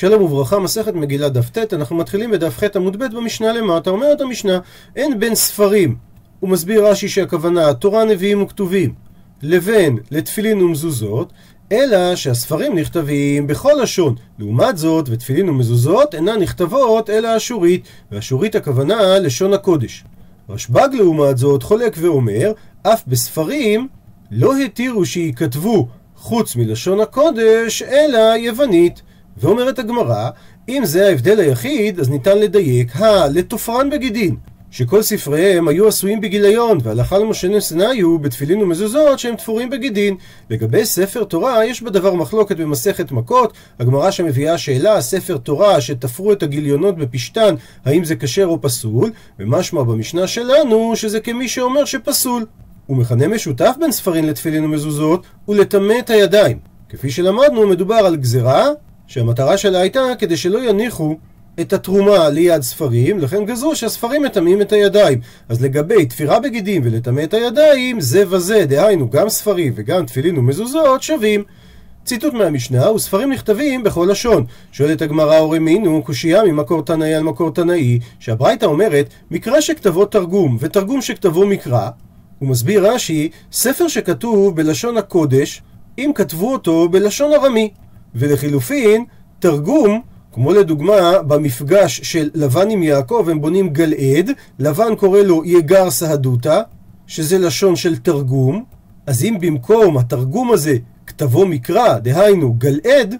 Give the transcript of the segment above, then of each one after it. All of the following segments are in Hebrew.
שלום וברכה, מסכת מגילה דף ט, אנחנו מתחילים בדף ח עמוד ב במשנה למטה, אומרת המשנה, אין בין ספרים, הוא מסביר רש"י שהכוונה תורה, נביאים וכתובים, לבין לתפילין ומזוזות, אלא שהספרים נכתבים בכל לשון. לעומת זאת, ותפילין ומזוזות אינן נכתבות אלא אשורית, ואשורית הכוונה לשון הקודש. רשב"ג לעומת זאת חולק ואומר, אף בספרים לא התירו שייכתבו חוץ מלשון הקודש, אלא יוונית. ואומרת הגמרא, אם זה ההבדל היחיד, אז ניתן לדייק, הא, לתופרן בגידין, שכל ספריהם היו עשויים בגיליון, והלכה למשה נשנאיו בתפילין ומזוזות שהם תפורים בגידין. לגבי ספר תורה, יש בדבר מחלוקת במסכת מכות, הגמרא שמביאה שאלה, ספר תורה שתפרו את הגיליונות בפשתן, האם זה כשר או פסול, ומשמע במשנה שלנו שזה כמי שאומר שפסול. ומכנה משותף בין ספרים לתפילין ומזוזות הוא לטמא את הידיים. כפי שלמדנו, מדובר על גזרה שהמטרה שלה הייתה כדי שלא יניחו את התרומה ליד ספרים, לכן גזרו שהספרים מטמאים את הידיים. אז לגבי תפירה בגידים ולטמא את הידיים, זה וזה, דהיינו גם ספרים וגם תפילין ומזוזות שווים. ציטוט מהמשנה, וספרים נכתבים בכל לשון. שואלת הגמרא, מינו, קושייה ממקור תנאי על מקור תנאי, שהברייתא אומרת, מקרא שכתבו תרגום, ותרגום שכתבו מקרא, הוא מסביר רש"י, ספר שכתוב בלשון הקודש, אם כתבו אותו בלשון ארמי. ולחילופין, תרגום, כמו לדוגמה במפגש של לבן עם יעקב, הם בונים גלעד, לבן קורא לו יגר סהדותא, שזה לשון של תרגום, אז אם במקום התרגום הזה כתבו מקרא, דהיינו גלעד,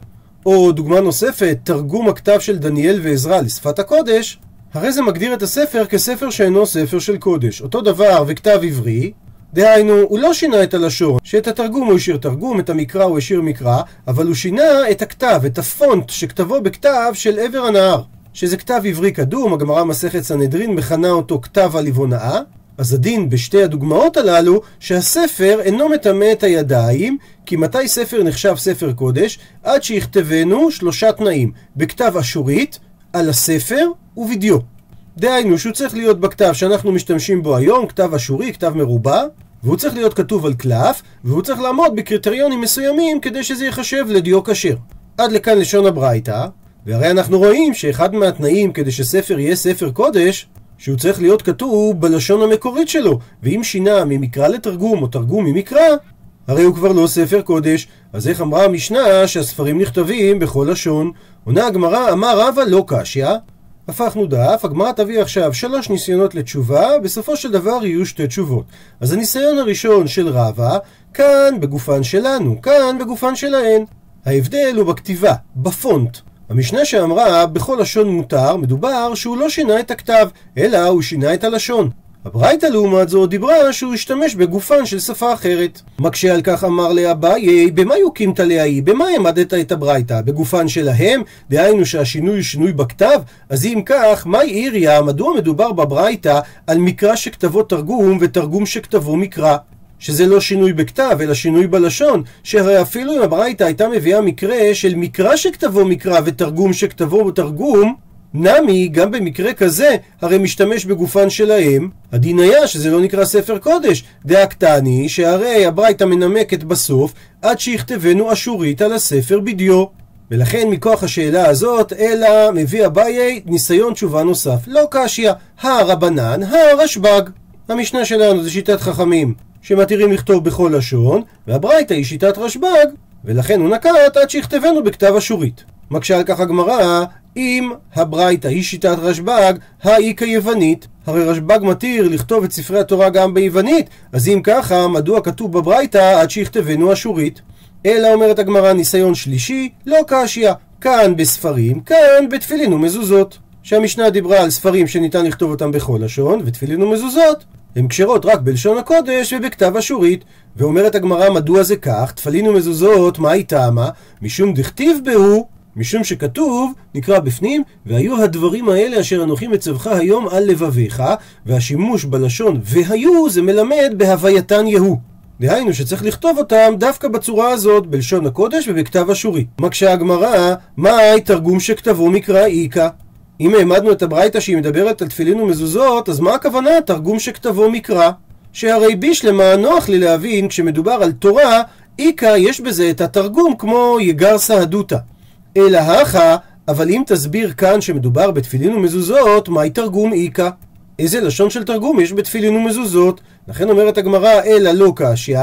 או דוגמה נוספת, תרגום הכתב של דניאל ועזרא לשפת הקודש, הרי זה מגדיר את הספר כספר שאינו ספר של קודש. אותו דבר וכתב עברי, דהיינו, הוא לא שינה את הלשון, שאת התרגום הוא השאיר תרגום, את המקרא הוא השאיר מקרא, אבל הוא שינה את הכתב, את הפונט שכתבו בכתב של עבר הנהר, שזה כתב עברי קדום, הגמרא מסכת סנהדרין מכנה אותו כתב הלבונאה, אז הדין בשתי הדוגמאות הללו, שהספר אינו מטמא את הידיים, כי מתי ספר נחשב ספר קודש? עד שיכתבנו שלושה תנאים, בכתב אשורית, על הספר ובדיו. דהיינו שהוא צריך להיות בכתב שאנחנו משתמשים בו היום, כתב אשורי, כתב מרובע, והוא צריך להיות כתוב על קלף, והוא צריך לעמוד בקריטריונים מסוימים כדי שזה ייחשב לדיו כשר. עד לכאן לשון הברייתא, והרי אנחנו רואים שאחד מהתנאים כדי שספר יהיה ספר קודש, שהוא צריך להיות כתוב בלשון המקורית שלו, ואם שינה ממקרא לתרגום או תרגום ממקרא, הרי הוא כבר לא ספר קודש. אז איך אמרה המשנה שהספרים נכתבים בכל לשון? עונה הגמרא, אמר רבא לא קשיא, הפכנו דף, הגמרא תביא עכשיו שלוש ניסיונות לתשובה, בסופו של דבר יהיו שתי תשובות. אז הניסיון הראשון של רבא, כאן בגופן שלנו, כאן בגופן שלהן. ההבדל הוא בכתיבה, בפונט. המשנה שאמרה בכל לשון מותר, מדובר שהוא לא שינה את הכתב, אלא הוא שינה את הלשון. הברייתא לעומת זאת דיברה שהוא השתמש בגופן של שפה אחרת. מקשה על כך אמר לאביי, במה יוקימת לאי? במה העמדת את הברייתא? בגופן שלהם? דהיינו שהשינוי הוא שינוי בכתב? אז אם כך, מה עיריה? מדוע מדובר בברייתא על מקרא שכתבו תרגום ותרגום שכתבו מקרא? שזה לא שינוי בכתב, אלא שינוי בלשון, שהרי אפילו אם הברייתא הייתה מביאה מקרה של מקרא שכתבו מקרא ותרגום שכתבו תרגום, נמי, גם במקרה כזה, הרי משתמש בגופן שלהם, הדין היה שזה לא נקרא ספר קודש, דאקתני, שהרי הברייתא מנמקת בסוף, עד שיכתבנו אשורית על הספר בדיו. ולכן מכוח השאלה הזאת, אלא מביא אביי ניסיון תשובה נוסף. לא קשיא, הרבנן, הרשב"ג. המשנה שלנו זה שיטת חכמים, שמתירים לכתוב בכל לשון, והברייתא היא שיטת רשב"ג, ולכן הוא נקט עד שיכתבנו בכתב אשורית. מקשה על כך הגמרא, אם הברייתא היא שיטת רשב"ג, האי כיוונית. הרי רשב"ג מתיר לכתוב את ספרי התורה גם ביוונית, אז אם ככה, מדוע כתוב בברייתא עד שיכתבנו אשורית? אלא אומרת הגמרא ניסיון שלישי, לא קשיא. כאן בספרים, כאן בתפילין ומזוזות. שהמשנה דיברה על ספרים שניתן לכתוב אותם בכל לשון, ותפילין ומזוזות הן כשרות רק בלשון הקודש ובכתב אשורית. ואומרת הגמרא מדוע זה כך, תפילין ומזוזות, מה היא טעמה? משום דכתיב בהו משום שכתוב, נקרא בפנים, והיו הדברים האלה אשר אנוכי מצווך היום על לבביך, והשימוש בלשון והיו זה מלמד בהווייתן יהוא. דהיינו שצריך לכתוב אותם דווקא בצורה הזאת, בלשון הקודש ובכתב אשורי. מקשה הגמרא, מהי תרגום שכתבו מקרא איכא? אם העמדנו את הברייתא שהיא מדברת על תפילין ומזוזות, אז מה הכוונה תרגום שכתבו מקרא? שהרי בישלמה נוח לי להבין כשמדובר על תורה, איכא יש בזה את התרגום כמו יגר סהדותא. אלא הכא, אבל אם תסביר כאן שמדובר בתפילין ומזוזות, מהי תרגום איכא? איזה לשון של תרגום יש בתפילין ומזוזות? לכן אומרת הגמרא, אלא לא קשיא.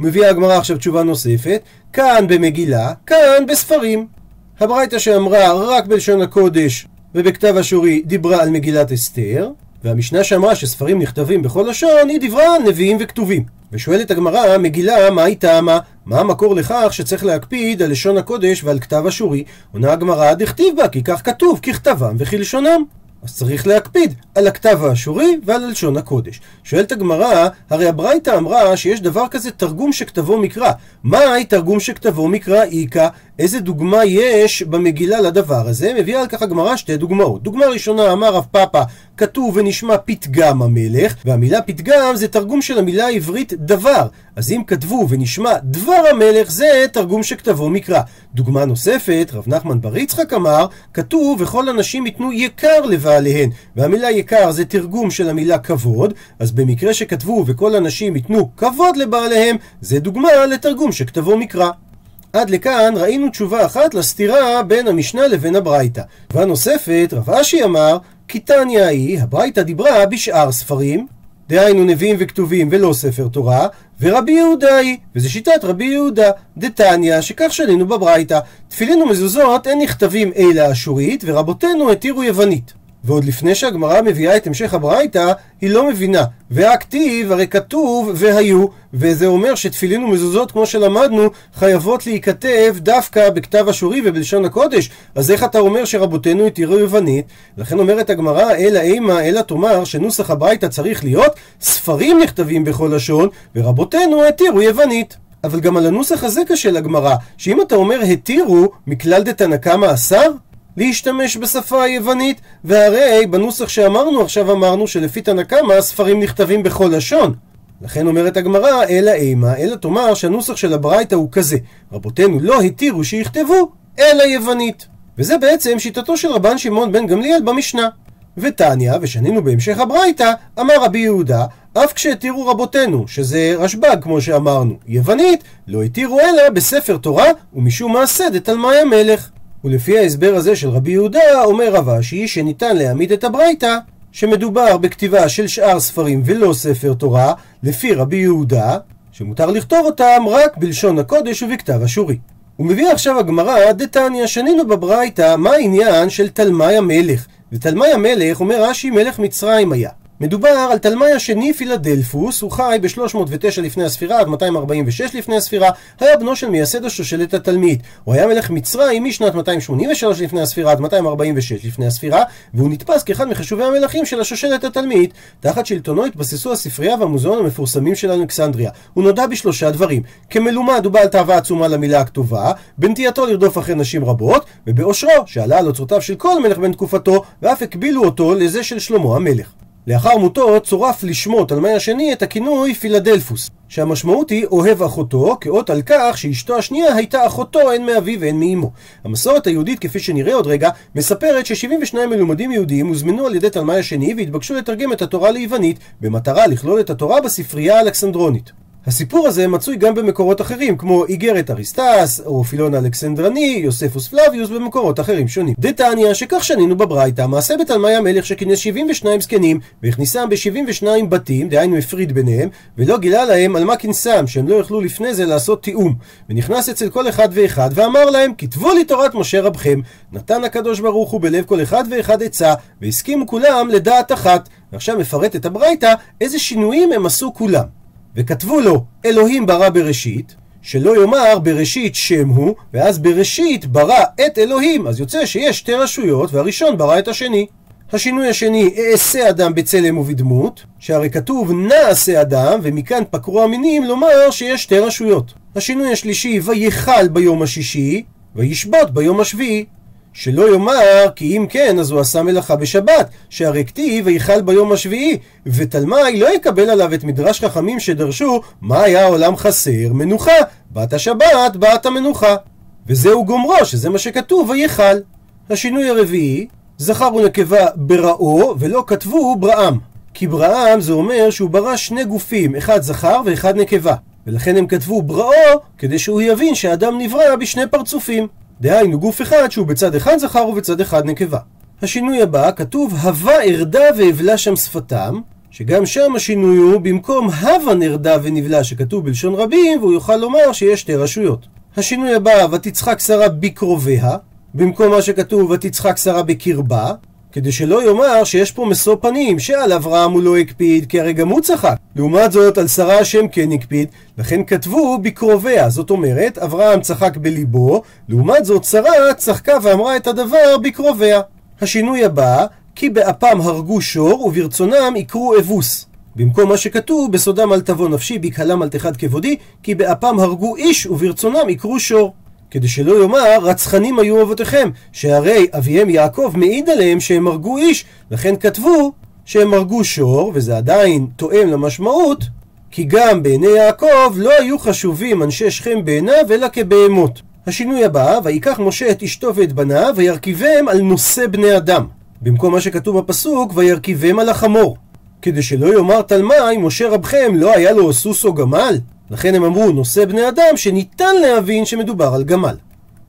מביאה הגמרא עכשיו תשובה נוספת, כאן במגילה, כאן בספרים. הברייתא שאמרה רק בלשון הקודש ובכתב אשורי דיברה על מגילת אסתר, והמשנה שאמרה שספרים נכתבים בכל לשון, היא דיברה נביאים וכתובים. ושואלת הגמרא, מגילה, מה היא טעמה? מה המקור לכך שצריך להקפיד על לשון הקודש ועל כתב אשורי? עונה הגמרא, דכתיב בה, כי כך כתוב, ככתבם וכלשונם. אז צריך להקפיד על הכתב האשורי ועל לשון הקודש. שואלת הגמרא, הרי הברייתא אמרה שיש דבר כזה תרגום שכתבו מקרא. מהי תרגום שכתבו מקרא איכא? איזה דוגמה יש במגילה לדבר הזה? מביאה על כך הגמרא שתי דוגמאות. דוגמה ראשונה, אמר רב פאפא, כתוב ונשמע פתגם המלך, והמילה פתגם זה תרגום של המילה העברית דבר. אז אם כתבו ונשמע דבר המלך, זה תרגום שכתבו מקרא. דוגמה נוספת, רב נחמן בר יצחק אמר, כתוב וכל הנשים ייתנו יקר לבעליהן. והמילה יקר זה תרגום של המילה כבוד, אז במקרה שכתבו וכל הנשים ייתנו כבוד לבעליהם, זה דוגמה לתרגום שכתבו מקרא. עד לכאן ראינו תשובה אחת לסתירה בין המשנה לבין הברייתא. תשובה נוספת, רב אשי אמר, כי תניא היא, הברייתא דיברה בשאר ספרים, דהיינו נביאים וכתובים ולא ספר תורה, ורבי יהודה היא, וזו שיטת רבי יהודה, דתניא, שכך שנינו בברייתא, תפילין ומזוזות אין נכתבים אלא אשורית, ורבותינו התירו יוונית. ועוד לפני שהגמרא מביאה את המשך הברייתא, היא לא מבינה. והכתיב, הרי כתוב והיו, וזה אומר שתפילין ומזוזות, כמו שלמדנו, חייבות להיכתב דווקא בכתב אשורי ובלשון הקודש. אז איך אתה אומר שרבותינו התירו יוונית? לכן אומרת הגמרא, אלא אימה, אלא תאמר שנוסח הברייתא צריך להיות ספרים נכתבים בכל לשון, ורבותינו התירו יוונית. אבל גם על הנוסח הזה קשה לגמרא, שאם אתה אומר התירו, מכלל דתנא קמא אסר? להשתמש בשפה היוונית, והרי בנוסח שאמרנו עכשיו אמרנו שלפי תנא קמא הספרים נכתבים בכל לשון. לכן אומרת הגמרא, אלא אימה, אלא תאמר שהנוסח של הברייתא הוא כזה. רבותינו לא התירו שיכתבו, אלא יוונית. וזה בעצם שיטתו של רבן שמעון בן גמליאל במשנה. ותניא, ושנינו בהמשך הברייתא, אמר רבי יהודה, אף כשהתירו רבותינו, שזה רשב"ג כמו שאמרנו, יוונית, לא התירו אלא בספר תורה ומשום מעשה דתלמי המלך. ולפי ההסבר הזה של רבי יהודה, אומר רב אשי שניתן להעמיד את הברייתא שמדובר בכתיבה של שאר ספרים ולא ספר תורה, לפי רבי יהודה, שמותר לכתוב אותם רק בלשון הקודש ובכתב אשורי. הוא מביא עכשיו הגמרא, דתניא, שנינו בברייתא, מה העניין של תלמי המלך? ותלמי המלך, אומר רש"י, מלך מצרים היה. מדובר על תלמי השני פילדלפוס, הוא חי ב-309 לפני הספירה עד 246 לפני הספירה, היה בנו של מייסד השושלת התלמיד. הוא היה מלך מצרים משנת 283 לפני הספירה עד 246 לפני הספירה, והוא נתפס כאחד מחשובי המלכים של השושלת התלמיד. תחת שלטונו התבססו הספרייה והמוזיאון המפורסמים של אלכסנדריה. הוא נודע בשלושה דברים: כמלומד הוא בעל תאווה עצומה למילה הכתובה, בנטייתו לרדוף אחרי נשים רבות, ובאושרו, שעלה על אוצרותיו של כל מלך בן תקופתו, ואף הקבילו אותו לזה של שלמה המלך. לאחר מותו צורף לשמו תלמי השני את הכינוי פילדלפוס, שהמשמעות היא אוהב אחותו, כאות על כך שאשתו השנייה הייתה אחותו הן מאביו והן מאמו. המסורת היהודית, כפי שנראה עוד רגע, מספרת ש-72 מלומדים יהודים הוזמנו על ידי תלמי השני והתבקשו לתרגם את התורה ליוונית, במטרה לכלול את התורה בספרייה האלכסנדרונית. הסיפור הזה מצוי גם במקורות אחרים, כמו איגרת אריסטס, או פילון אלכסנדרני, יוספוס פלביוס, במקורות אחרים שונים. דתניא, שכך שנינו בברייתא, מעשה בתלמי המלך שכינס 72 זקנים, והכניסם ב-72 בתים, דהיינו הפריד ביניהם, ולא גילה להם על מה כינסם, שהם לא יכלו לפני זה לעשות תיאום. ונכנס אצל כל אחד ואחד, ואמר להם, כתבו לי תורת משה רבכם. נתן הקדוש ברוך הוא בלב כל אחד ואחד עצה, והסכימו כולם לדעת אחת. ועכשיו מפרט הברייתא איזה שינויים הם עשו כולם. וכתבו לו אלוהים ברא בראשית, שלא יאמר בראשית שם הוא, ואז בראשית ברא את אלוהים. אז יוצא שיש שתי רשויות, והראשון ברא את השני. השינוי השני, אעשה אדם בצלם ובדמות, שהרי כתוב נעשה אדם, ומכאן פקרו המינים לומר שיש שתי רשויות. השינוי השלישי, ויכל ביום השישי, וישבות ביום השביעי. שלא יאמר כי אם כן אז הוא עשה מלאכה בשבת, שהרי כתיב ויכל ביום השביעי, ותלמי לא יקבל עליו את מדרש חכמים שדרשו מה היה העולם חסר? מנוחה, בת השבת, בת המנוחה. וזהו גומרו, שזה מה שכתוב, ויכל. השינוי הרביעי, זכר ונקבה בראו, ולא כתבו בראם. כי בראם זה אומר שהוא ברא שני גופים, אחד זכר ואחד נקבה. ולכן הם כתבו בראו, כדי שהוא יבין שהאדם נברא בשני פרצופים. דהיינו גוף אחד שהוא בצד אחד זכר ובצד אחד נקבה. השינוי הבא כתוב הווה ארדה ואבלה שם שפתם שגם שם השינוי הוא במקום הווה נרדה ונבלה שכתוב בלשון רבים והוא יוכל לומר שיש שתי רשויות. השינוי הבא ותצחק שרה בקרוביה במקום מה שכתוב ותצחק שרה בקרבה כדי שלא יאמר שיש פה משוא פנים, שעל אברהם הוא לא הקפיד, כי הרי גם הוא צחק. לעומת זאת, על שרה השם כן הקפיד, לכן כתבו בקרוביה. זאת אומרת, אברהם צחק בליבו, לעומת זאת, שרה צחקה ואמרה את הדבר בקרוביה. השינוי הבא, כי באפם הרגו שור, וברצונם יקרו אבוס. במקום מה שכתוב, בסודם אל תבוא נפשי, בקהלם אל תחד כבודי, כי באפם הרגו איש, וברצונם יקרו שור. כדי שלא יאמר, רצחנים היו אבותיכם, שהרי אביהם יעקב מעיד עליהם שהם הרגו איש, לכן כתבו שהם הרגו שור, וזה עדיין תואם למשמעות, כי גם בעיני יעקב לא היו חשובים אנשי שכם בעיניו, אלא כבהמות. השינוי הבא, ויקח משה את אשתו ואת בניו, וירכיבם על נושא בני אדם. במקום מה שכתוב בפסוק, וירכיבם על החמור. כדי שלא יאמר תלמי, משה רבכם לא היה לו סוס או גמל? לכן הם אמרו נושא בני אדם שניתן להבין שמדובר על גמל.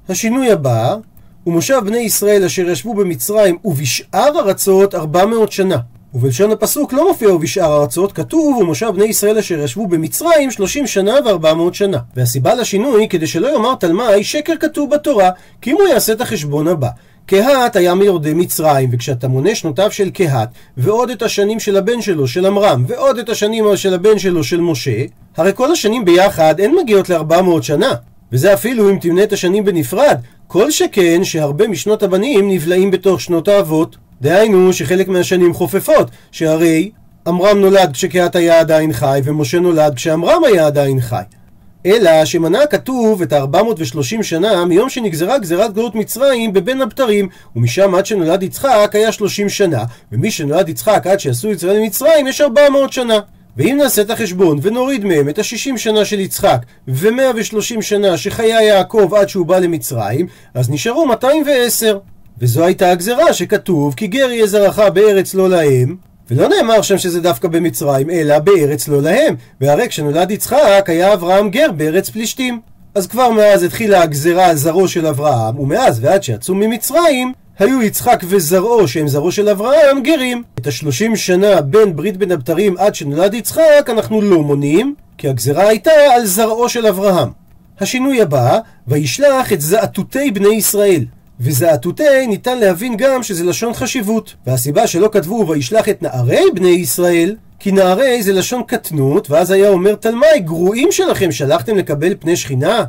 השינוי הבא הוא מושב בני ישראל אשר ישבו במצרים ובשאר ארצות 400 שנה. ובלשון הפסוק לא מופיע ובשאר ארצות, כתוב ומושב בני ישראל אשר ישבו במצרים 30 שנה ו-400 שנה. והסיבה לשינוי, כדי שלא יאמר תלמי, שקר כתוב בתורה, כי אם הוא יעשה את החשבון הבא. קהת היה מיורדי מצרים, וכשאתה מונה שנותיו של קהת, ועוד את השנים של הבן שלו, של עמרם, ועוד את השנים של הבן שלו, של משה, הרי כל השנים ביחד אין מגיעות ל-400 שנה. וזה אפילו אם תמנה את השנים בנפרד, כל שכן שהרבה משנות הבנים נבלעים בתוך שנות האבות. דהיינו שחלק מהשנים חופפות, שהרי עמרם נולד כשקהת היה עדיין חי, ומשה נולד כשעמרם היה עדיין חי. אלא שמנה כתוב את ה-430 שנה מיום שנגזרה גזירת גלות מצרים בבין הבתרים, ומשם עד שנולד יצחק היה 30 שנה, ומי שנולד יצחק עד שעשו ישראל ממצרים יש 400 שנה. ואם נעשה את החשבון ונוריד מהם את ה-60 שנה של יצחק ו-130 שנה שחיי יעקב עד שהוא בא למצרים, אז נשארו 210. וזו הייתה הגזרה שכתוב כי גר יהיה זרעך בארץ לא להם, ולא נאמר שם שזה דווקא במצרים, אלא בארץ לא להם. והרי כשנולד יצחק היה אברהם גר בארץ פלישתים. אז כבר מאז התחילה הגזרה על זרעו של אברהם, ומאז ועד שיצאו ממצרים, היו יצחק וזרעו, שהם זרעו של אברהם, גרים. את השלושים שנה בין ברית בין הבתרים עד שנולד יצחק, אנחנו לא מונים, כי הגזרה הייתה על זרעו של אברהם. השינוי הבא, וישלח את זעתותי בני ישראל. וזעתותי ניתן להבין גם שזה לשון חשיבות. והסיבה שלא כתבו וישלח את נערי בני ישראל, כי נערי זה לשון קטנות, ואז היה אומר תלמי, גרועים שלכם, שלחתם לקבל פני שכינה?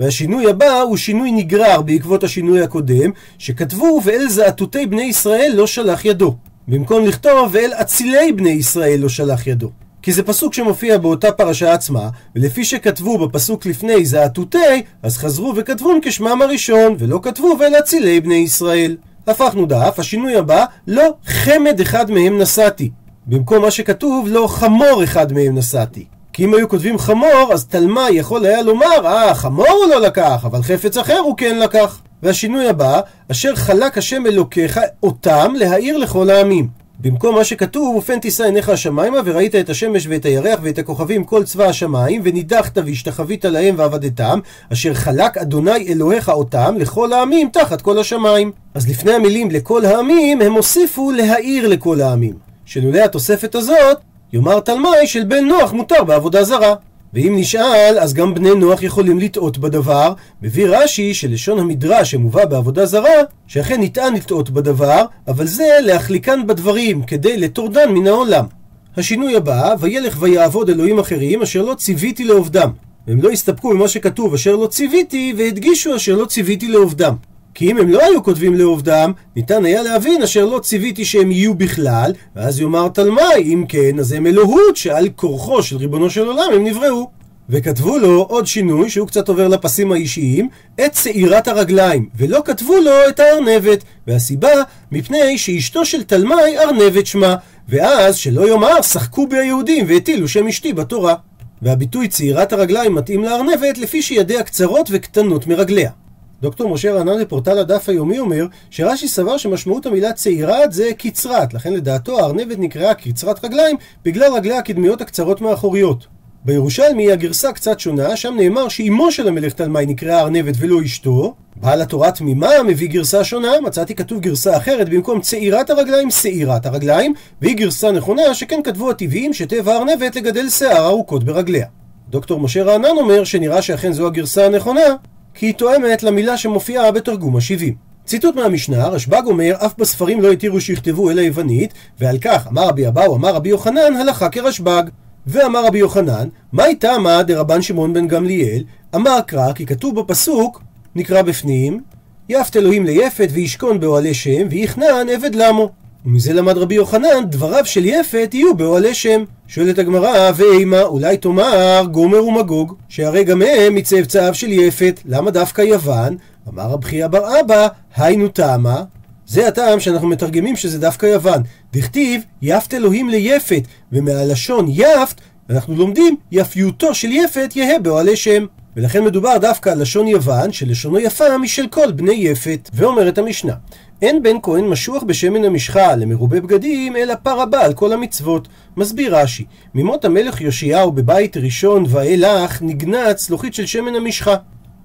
והשינוי הבא הוא שינוי נגרר בעקבות השינוי הקודם, שכתבו ואל זעתותי בני ישראל לא שלח ידו. במקום לכתוב ואל אצילי בני ישראל לא שלח ידו. כי זה פסוק שמופיע באותה פרשה עצמה, ולפי שכתבו בפסוק לפני זעתותי, אז חזרו וכתבו כשמם הראשון, ולא כתבו ואל אצילי בני ישראל. הפכנו דף, השינוי הבא, לא חמד אחד מהם נשאתי. במקום מה שכתוב, לא חמור אחד מהם נשאתי. כי אם היו כותבים חמור, אז תלמי יכול היה לומר, אה, חמור הוא לא לקח, אבל חפץ אחר הוא כן לקח. והשינוי הבא, אשר חלק השם אלוקיך אותם להאיר לכל העמים. במקום מה שכתוב, ופן תישא עיניך השמיימה, וראית את השמש ואת הירח ואת הכוכבים כל צבא השמיים, ונידחת והשתחווית להם ועבדתם, אשר חלק אדוני אלוהיך אותם לכל העמים תחת כל השמיים. אז לפני המילים לכל העמים, הם הוסיפו להאיר לכל העמים. שלולא התוספת הזאת, יאמר תלמי של בן נוח מותר בעבודה זרה. ואם נשאל, אז גם בני נוח יכולים לטעות בדבר. מביא רש"י שלשון המדרש שמובא בעבודה זרה, שאכן ניתן לטעות בדבר, אבל זה להחליקן בדברים, כדי לטורדן מן העולם. השינוי הבא, וילך ויעבוד אלוהים אחרים, אשר לא ציוויתי לעובדם. והם לא הסתפקו במה שכתוב אשר לא ציוויתי, והדגישו אשר לא ציוויתי לעובדם. כי אם הם לא היו כותבים לעובדם, ניתן היה להבין אשר לא ציוויתי שהם יהיו בכלל, ואז יאמר תלמי, אם כן, אז הם אלוהות שעל כורחו של ריבונו של עולם הם נבראו. וכתבו לו עוד שינוי, שהוא קצת עובר לפסים האישיים, את שעירת הרגליים, ולא כתבו לו את הארנבת. והסיבה, מפני שאשתו של תלמי ארנבת שמה, ואז שלא יאמר, שחקו בי היהודים והטילו שם אשתי בתורה. והביטוי צעירת הרגליים מתאים לארנבת לפי שידיה קצרות וקטנות מרגליה. דוקטור משה רענן בפורטל הדף היומי אומר שרש"י סבר שמשמעות המילה צעירת זה קצרת, לכן לדעתו הארנבת נקראה קצרת רגליים בגלל רגליה הקדמיות הקצרות מהאחוריות. בירושלמי הגרסה קצת שונה, שם נאמר שאימו של המלך תלמי נקראה ארנבת ולא אשתו. בעל התורה תמימה מביא גרסה שונה, מצאתי כתוב גרסה אחרת, במקום צעירת הרגליים, שעירת הרגליים, והיא גרסה נכונה שכן כתבו הטבעיים שטבע ארנבת לגדל שיער ארוכות ברגליה. דוקטור משה רענן אומר שנראה שאכן זו הגרסה הנכונה, כי היא תואמת למילה שמופיעה בתרגום השבעים. ציטוט מהמשנה, רשב"ג אומר, אף בספרים לא התירו שיכתבו אלא יוונית, ועל כך אמר רבי אבאו, אמר רבי יוחנן, הלכה כרשב"ג. ואמר רבי יוחנן, מהי טעמה דרבן שמעון בן גמליאל? אמר קרא, כי כתוב בפסוק, נקרא בפנים, יפת אלוהים ליפת וישכון באוהלי שם, ויכנען עבד למו. ומזה למד רבי יוחנן, דבריו של יפת יהיו באוהלי שם. שואלת הגמרא, ואימה, אולי תאמר גומר ומגוג, שהרי גם הם מצאצאיו של יפת, למה דווקא יוון? אמר רב חייא בר אבא, היינו טעמה. זה הטעם שאנחנו מתרגמים שזה דווקא יוון. דכתיב, יפת אלוהים ליפת, ומהלשון יפת, אנחנו לומדים, יפיותו של יפת יהא באוהלי שם. ולכן מדובר דווקא על לשון יוון, שלשונו יפה משל כל בני יפת. ואומרת המשנה, אין בן כהן משוח בשמן המשחה למרובה בגדים, אלא פר הבא על כל המצוות. מסביר רש"י, ממות המלך יאשיהו בבית ראשון ואילך נגנץ לוחית של שמן המשחה.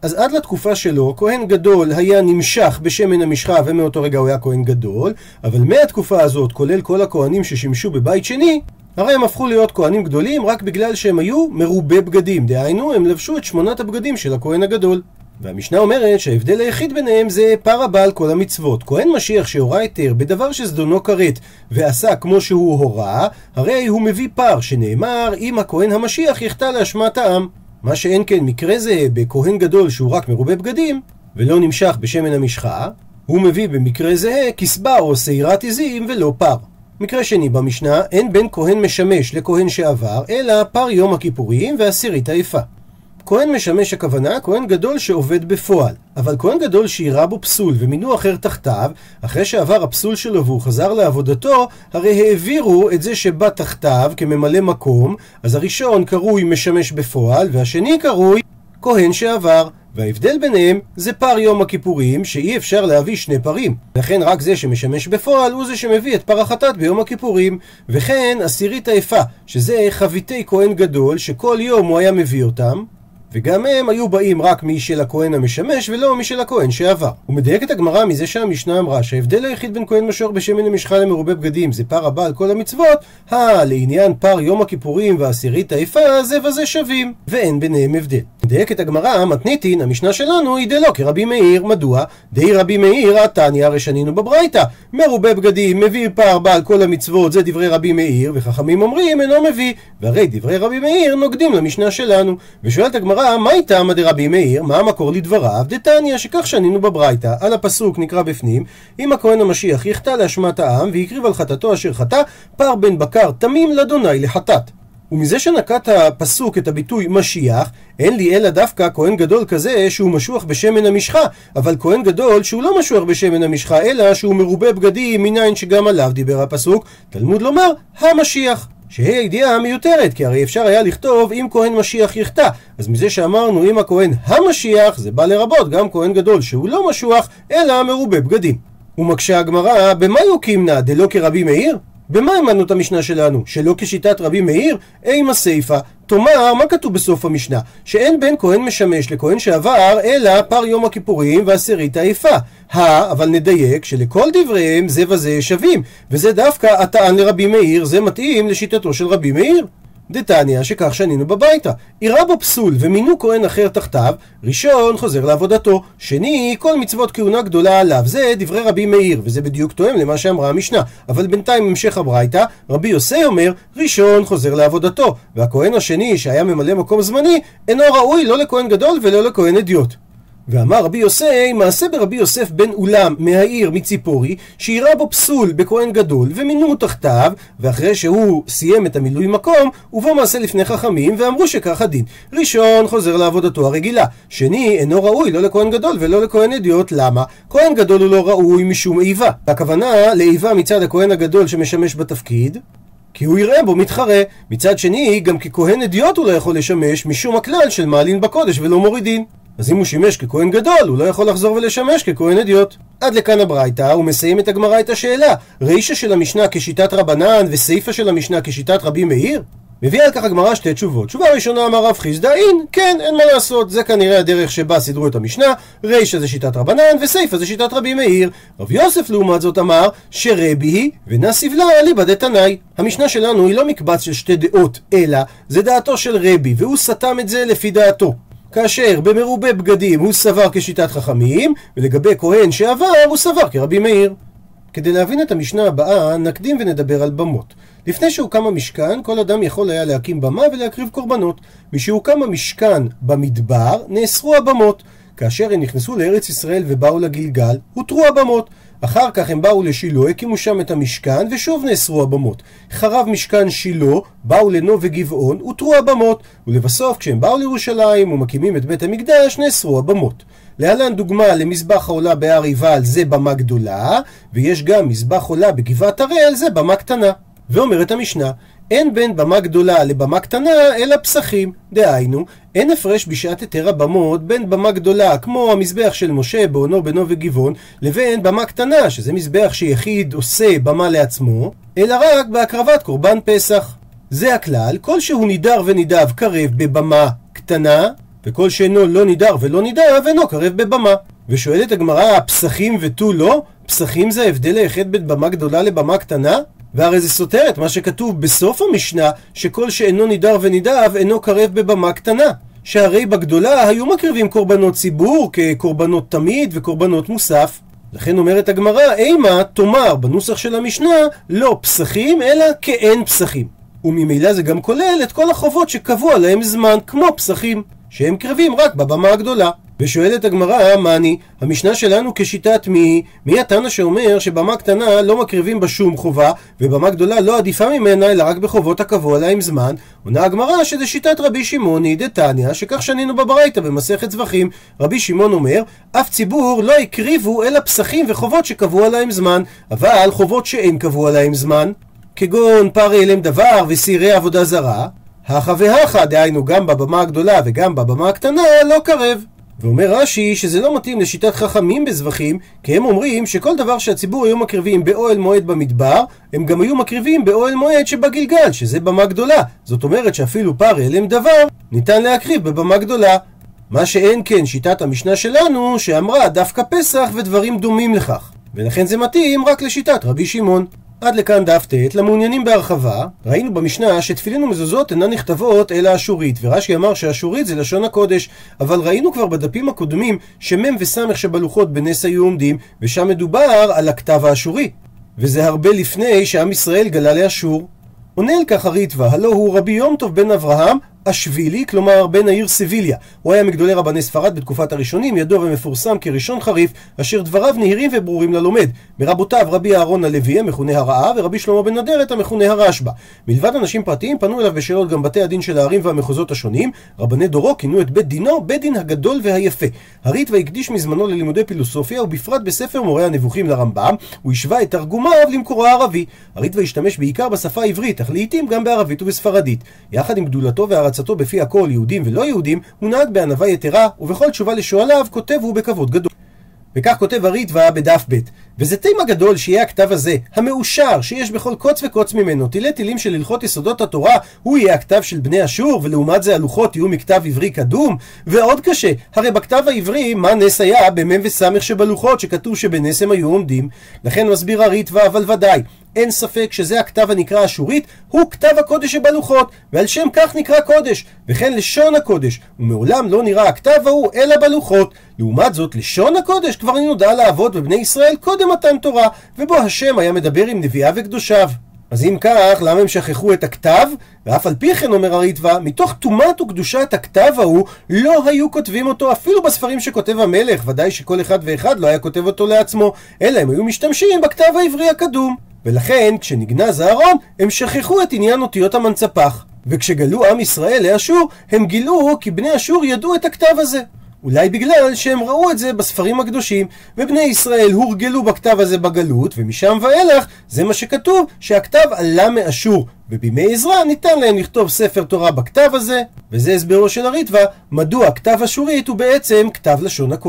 אז עד לתקופה שלו, כהן גדול היה נמשך בשמן המשחה ומאותו רגע הוא היה כהן גדול, אבל מהתקופה הזאת, כולל כל הכהנים ששימשו בבית שני, הרי הם הפכו להיות כהנים גדולים רק בגלל שהם היו מרובי בגדים, דהיינו הם לבשו את שמונת הבגדים של הכהן הגדול. והמשנה אומרת שההבדל היחיד ביניהם זה פר הבא כל המצוות. כהן משיח שהורה היתר בדבר שזדונו כרת ועשה כמו שהוא הורה, הרי הוא מביא פר, שנאמר אם הכהן המשיח יחטא לאשמת העם. מה שאין כן מקרה זה בכהן גדול שהוא רק מרובה בגדים, ולא נמשך בשמן המשחה, הוא מביא במקרה זה כסבה או שעירת עזים ולא פר. מקרה שני במשנה, אין בין כהן משמש לכהן שעבר, אלא פר יום הכיפורים ועשירית היפה. כהן משמש הכוונה, כהן גדול שעובד בפועל. אבל כהן גדול שאירע בו פסול ומינו אחר תחתיו, אחרי שעבר הפסול שלו והוא חזר לעבודתו, הרי העבירו את זה שבא תחתיו כממלא מקום, אז הראשון קרוי משמש בפועל, והשני קרוי כהן שעבר. וההבדל ביניהם זה פר יום הכיפורים, שאי אפשר להביא שני פרים. לכן רק זה שמשמש בפועל הוא זה שמביא את פר החטאת ביום הכיפורים. וכן עשירית היפה, שזה חביתי כהן גדול, שכל יום הוא היה מביא אותם. וגם הם היו באים רק משל הכהן המשמש ולא משל הכהן שעבר. הוא מדייק את הגמרא מזה שהמשנה אמרה שההבדל היחיד בין כהן משוח בשמן למשחה למרובה בגדים זה פר הבא על כל המצוות, הא לעניין יום הכיפורים ועשירית היפה זה וזה שווים, ואין ביניהם הבדל. מדייק את הגמרא, מתניתין, המשנה שלנו היא דלא כרבי מאיר, מדוע? די רבי מאיר, התניא, הרי שנינו בברייתא. מרובה בגדים, מביא פער בעל כל המצוות, זה דברי רבי מאיר, וחכמים אומרים אינו מביא. והרי דברי רבי מאיר נוגדים למשנה שלנו. ושואלת הגמרא, מה איתה דרבי מאיר? מה המקור לדבריו? דתניא, שכך שנינו בברייתא. על הפסוק נקרא בפנים, אם הכהן המשיח יחטא לאשמת העם, והקריב על חטאתו אשר חטא, פר בן בקר תמים לאדוני לחטאת. ומזה שנקט הפסוק את הביטוי משיח, אין לי אלא דווקא כהן גדול כזה שהוא משוח בשמן המשחה, אבל כהן גדול שהוא לא משוח בשמן המשחה, אלא שהוא מרובה בגדים מניין שגם עליו דיבר הפסוק, תלמוד לומר, המשיח. שהיא הידיעה מיותרת, כי הרי אפשר היה לכתוב אם כהן משיח יחטא. אז מזה שאמרנו אם הכהן המשיח, זה בא לרבות גם כהן גדול שהוא לא משוח, אלא מרובה בגדים. ומקשה הגמרא, במה יוקימנה דלא כרבי מאיר? במה העמדנו את המשנה שלנו? שלא כשיטת רבי מאיר? אימה סיפה. תאמר, מה כתוב בסוף המשנה? שאין בין כהן משמש לכהן שעבר, אלא פר יום הכיפורים ועשירית היפה. הא, אבל נדייק שלכל דבריהם זה וזה שווים. וזה דווקא הטען לרבי מאיר, זה מתאים לשיטתו של רבי מאיר. דתניא שכך שנינו בביתה. אירע בו פסול ומינו כהן אחר תחתיו, ראשון חוזר לעבודתו, שני כל מצוות כהונה גדולה עליו. זה דברי רבי מאיר, וזה בדיוק תואם למה שאמרה המשנה. אבל בינתיים המשך הברייתא, רבי יוסי אומר, ראשון חוזר לעבודתו, והכהן השני שהיה ממלא מקום זמני, אינו ראוי לא לכהן גדול ולא לכהן אדיוט. ואמר רבי יוסי, מעשה ברבי יוסף בן אולם מהעיר מציפורי, שאירע בו פסול בכהן גדול, ומינו תחתיו, ואחרי שהוא סיים את המילוי מקום, ובוא מעשה לפני חכמים, ואמרו שכך הדין. ראשון חוזר לעבודתו הרגילה, שני אינו ראוי לא לכהן גדול ולא לכהן אדיוט, למה? כהן גדול הוא לא ראוי משום איבה. הכוונה לאיבה מצד הכהן הגדול שמשמש בתפקיד, כי הוא יראה בו מתחרה. מצד שני, גם ככהן אדיוט הוא לא יכול לשמש משום הכלל של מעלין בקודש ולא מורידין. אז אם הוא שימש ככהן גדול, הוא לא יכול לחזור ולשמש ככהן אדיוט. עד לכאן הברייתא, הוא מסיים את הגמרא את השאלה. רישא של המשנה כשיטת רבנן וסיפא של המשנה כשיטת רבי מאיר? מביאה על כך הגמרא שתי תשובות. תשובה ראשונה אמר רב חיסדא אין, כן, אין מה לעשות, זה כנראה הדרך שבה סידרו את המשנה, רישא זה שיטת רבנן וסיפא זה שיטת רבי מאיר. רב יוסף לעומת זאת אמר שרבי היא ונסיב לה אליבא דתנאי. המשנה שלנו היא לא מקבץ של שתי דעות, אלא זה דעתו של רבי, והוא סתם את זה לפי דעתו. כאשר במרובה בגדים הוא סבר כשיטת חכמים, ולגבי כהן שעבר הוא סבר כרבי מאיר. כדי להבין את המשנה הבאה, נקדים ונדבר על במות. לפני שהוקם המשכן, כל אדם יכול היה להקים במה ולהקריב קורבנות. משהוקם המשכן במדבר, נאסרו הבמות. כאשר הם נכנסו לארץ ישראל ובאו לגלגל, הותרו הבמות. אחר כך הם באו לשילה, הקימו שם את המשכן, ושוב נאסרו הבמות. חרב משכן שילה, באו לנו וגבעון, הותרו הבמות. ולבסוף, כשהם באו לירושלים ומקימים את בית המקדש, נאסרו הבמות. להלן דוגמה למזבח העולה בהר עיבל, זה במה גדולה, ויש גם מזבח עולה בגבעת הראל, זה במה קטנה. ואומרת המשנה, אין בין במה גדולה לבמה קטנה, אלא פסחים. דהיינו, אין הפרש בשעת היתר הבמות בין במה גדולה, כמו המזבח של משה בעונו בנו וגבעון, לבין במה קטנה, שזה מזבח שיחיד עושה במה לעצמו, אלא רק בהקרבת קורבן פסח. זה הכלל, כל שהוא נידר ונידב קרב בבמה קטנה, וכל שאינו לא נידר ולא נידב אינו קרב בבמה. ושואלת הגמרא, פסחים ותו לא? פסחים זה ההבדל היחיד בין במה גדולה לבמה קטנה? והרי זה סותר את מה שכתוב בסוף המשנה, שכל שאינו נידר ונידב אינו קרב בבמה קטנה. שהרי בגדולה היו מקריבים קורבנות ציבור כקורבנות תמיד וקורבנות מוסף. לכן אומרת הגמרא, אימה תאמר בנוסח של המשנה לא פסחים אלא כאין פסחים. וממילא זה גם כולל את כל החובות שקבוע להם זמן כמו פסחים, שהם קרבים רק בבמה הגדולה. ושואלת הגמרא, מאני, המשנה שלנו כשיטת מי? מי התנא שאומר שבמה קטנה לא מקריבים בה שום חובה, ובמה גדולה לא עדיפה ממנה, אלא רק בחובות הקבוע להם זמן? עונה הגמרא שזה שיטת רבי שמעוני דתניא, שכך שנינו בברייתא במסכת זבחים. רבי שמעון אומר, אף ציבור לא הקריבו אלא פסחים וחובות שקבוע להם זמן, אבל חובות שאין קבוע להם זמן, כגון פרי אלם דבר וסירי עבודה זרה, הכה והכה, דהיינו גם בבמה הגדולה וגם בבמה הקטנה, לא קרב. ואומר רש"י שזה לא מתאים לשיטת חכמים בזבחים, כי הם אומרים שכל דבר שהציבור היו מקריבים באוהל מועד במדבר, הם גם היו מקריבים באוהל מועד שבגלגל, שזה במה גדולה. זאת אומרת שאפילו פר אלם דבר, ניתן להקריב בבמה גדולה. מה שאין כן שיטת המשנה שלנו, שאמרה דווקא פסח ודברים דומים לכך. ולכן זה מתאים רק לשיטת רבי שמעון. עד לכאן דף ט', למעוניינים בהרחבה, ראינו במשנה שתפילין ומזוזות אינן נכתבות אלא אשורית, ורש"י אמר שאשורית זה לשון הקודש, אבל ראינו כבר בדפים הקודמים שמ' וס' שבלוחות בנס היו עומדים, ושם מדובר על הכתב האשורי, וזה הרבה לפני שעם ישראל גלה לאשור. עונה על כך הריטב"א, הלא הוא רבי יום טוב בן אברהם, אשבילי, כלומר בן העיר סביליה. הוא היה מגדולי רבני ספרד בתקופת הראשונים, ידוע ומפורסם כראשון חריף, אשר דבריו נהירים וברורים ללומד. מרבותיו רבי אהרון הלוי, המכונה הרעה, ורבי שלמה בן אדרת, המכונה הרשב"א. מלבד אנשים פרטיים, פנו אליו בשאלות גם בתי הדין של הערים והמחוזות השונים. רבני דורו כינו את בית דינו בית דין הגדול והיפה. הריטב"א הקדיש מזמנו ללימודי פילוסופיה, ובפרט בספר מורה הנבוכים לרמב"ם, הוא השווה את תרגומיו למקורו הערבי. הריטב"א השתמש בעיקר בשפה העברית, אך לעיתים גם בערבית ובספרדית. יחד עם גדולתו והערצתו בפי הכל יהודים ולא יהודים, הוא נהג בענווה יתרה, ובכל תשובה לשואליו כותב הוא בכבוד גדול. וכך כותב הריטב"א בדף ב' וזה תימה גדול שיהיה הכתב הזה, המאושר, שיש בכל קוץ וקוץ ממנו, תילי תילים של הלכות יסודות התורה, הוא יהיה הכתב של בני אשור, ולעומת זה הלוחות יהיו מכתב עברי קדום? ועוד קשה, הרי בכתב העברי, מה נס היה במ' וס' שבלוחות, שכתוב שבנס הם היו עומדים? לכן מסביר הריטב"א, אבל ודאי, אין ספק שזה הכתב הנקרא אשורית, הוא כתב הקודש שבלוחות, ועל שם כך נקרא קודש, וכן לשון הקודש, ומעולם לא נראה הכתב ההוא אלא בלוחות. לעומת זאת, לשון הקודש כבר נודע לאבות בבני ישראל קודם מתן תורה, ובו השם היה מדבר עם נביאיו וקדושיו. אז אם כך, למה הם שכחו את הכתב? ואף על פי כן, אומר הריטב"א, מתוך טומאת וקדושת הכתב ההוא, לא היו כותבים אותו אפילו בספרים שכותב המלך, ודאי שכל אחד ואחד לא היה כותב אותו לעצמו, אלא הם היו משתמשים בכתב העברי הקדום. ולכן, כשנגנז הארון, הם שכחו את עניין אותיות המנצפח. וכשגלו עם ישראל לאשור, הם גילו כי בני אשור ידעו את הכתב הזה. אולי בגלל שהם ראו את זה בספרים הקדושים, ובני ישראל הורגלו בכתב הזה בגלות, ומשם ואילך זה מה שכתוב, שהכתב עלה מאשור, ובימי עזרא ניתן להם לכתוב ספר תורה בכתב הזה, וזה הסברו של הריטב"א, מדוע כתב אשורית הוא בעצם כתב לשון הקודש.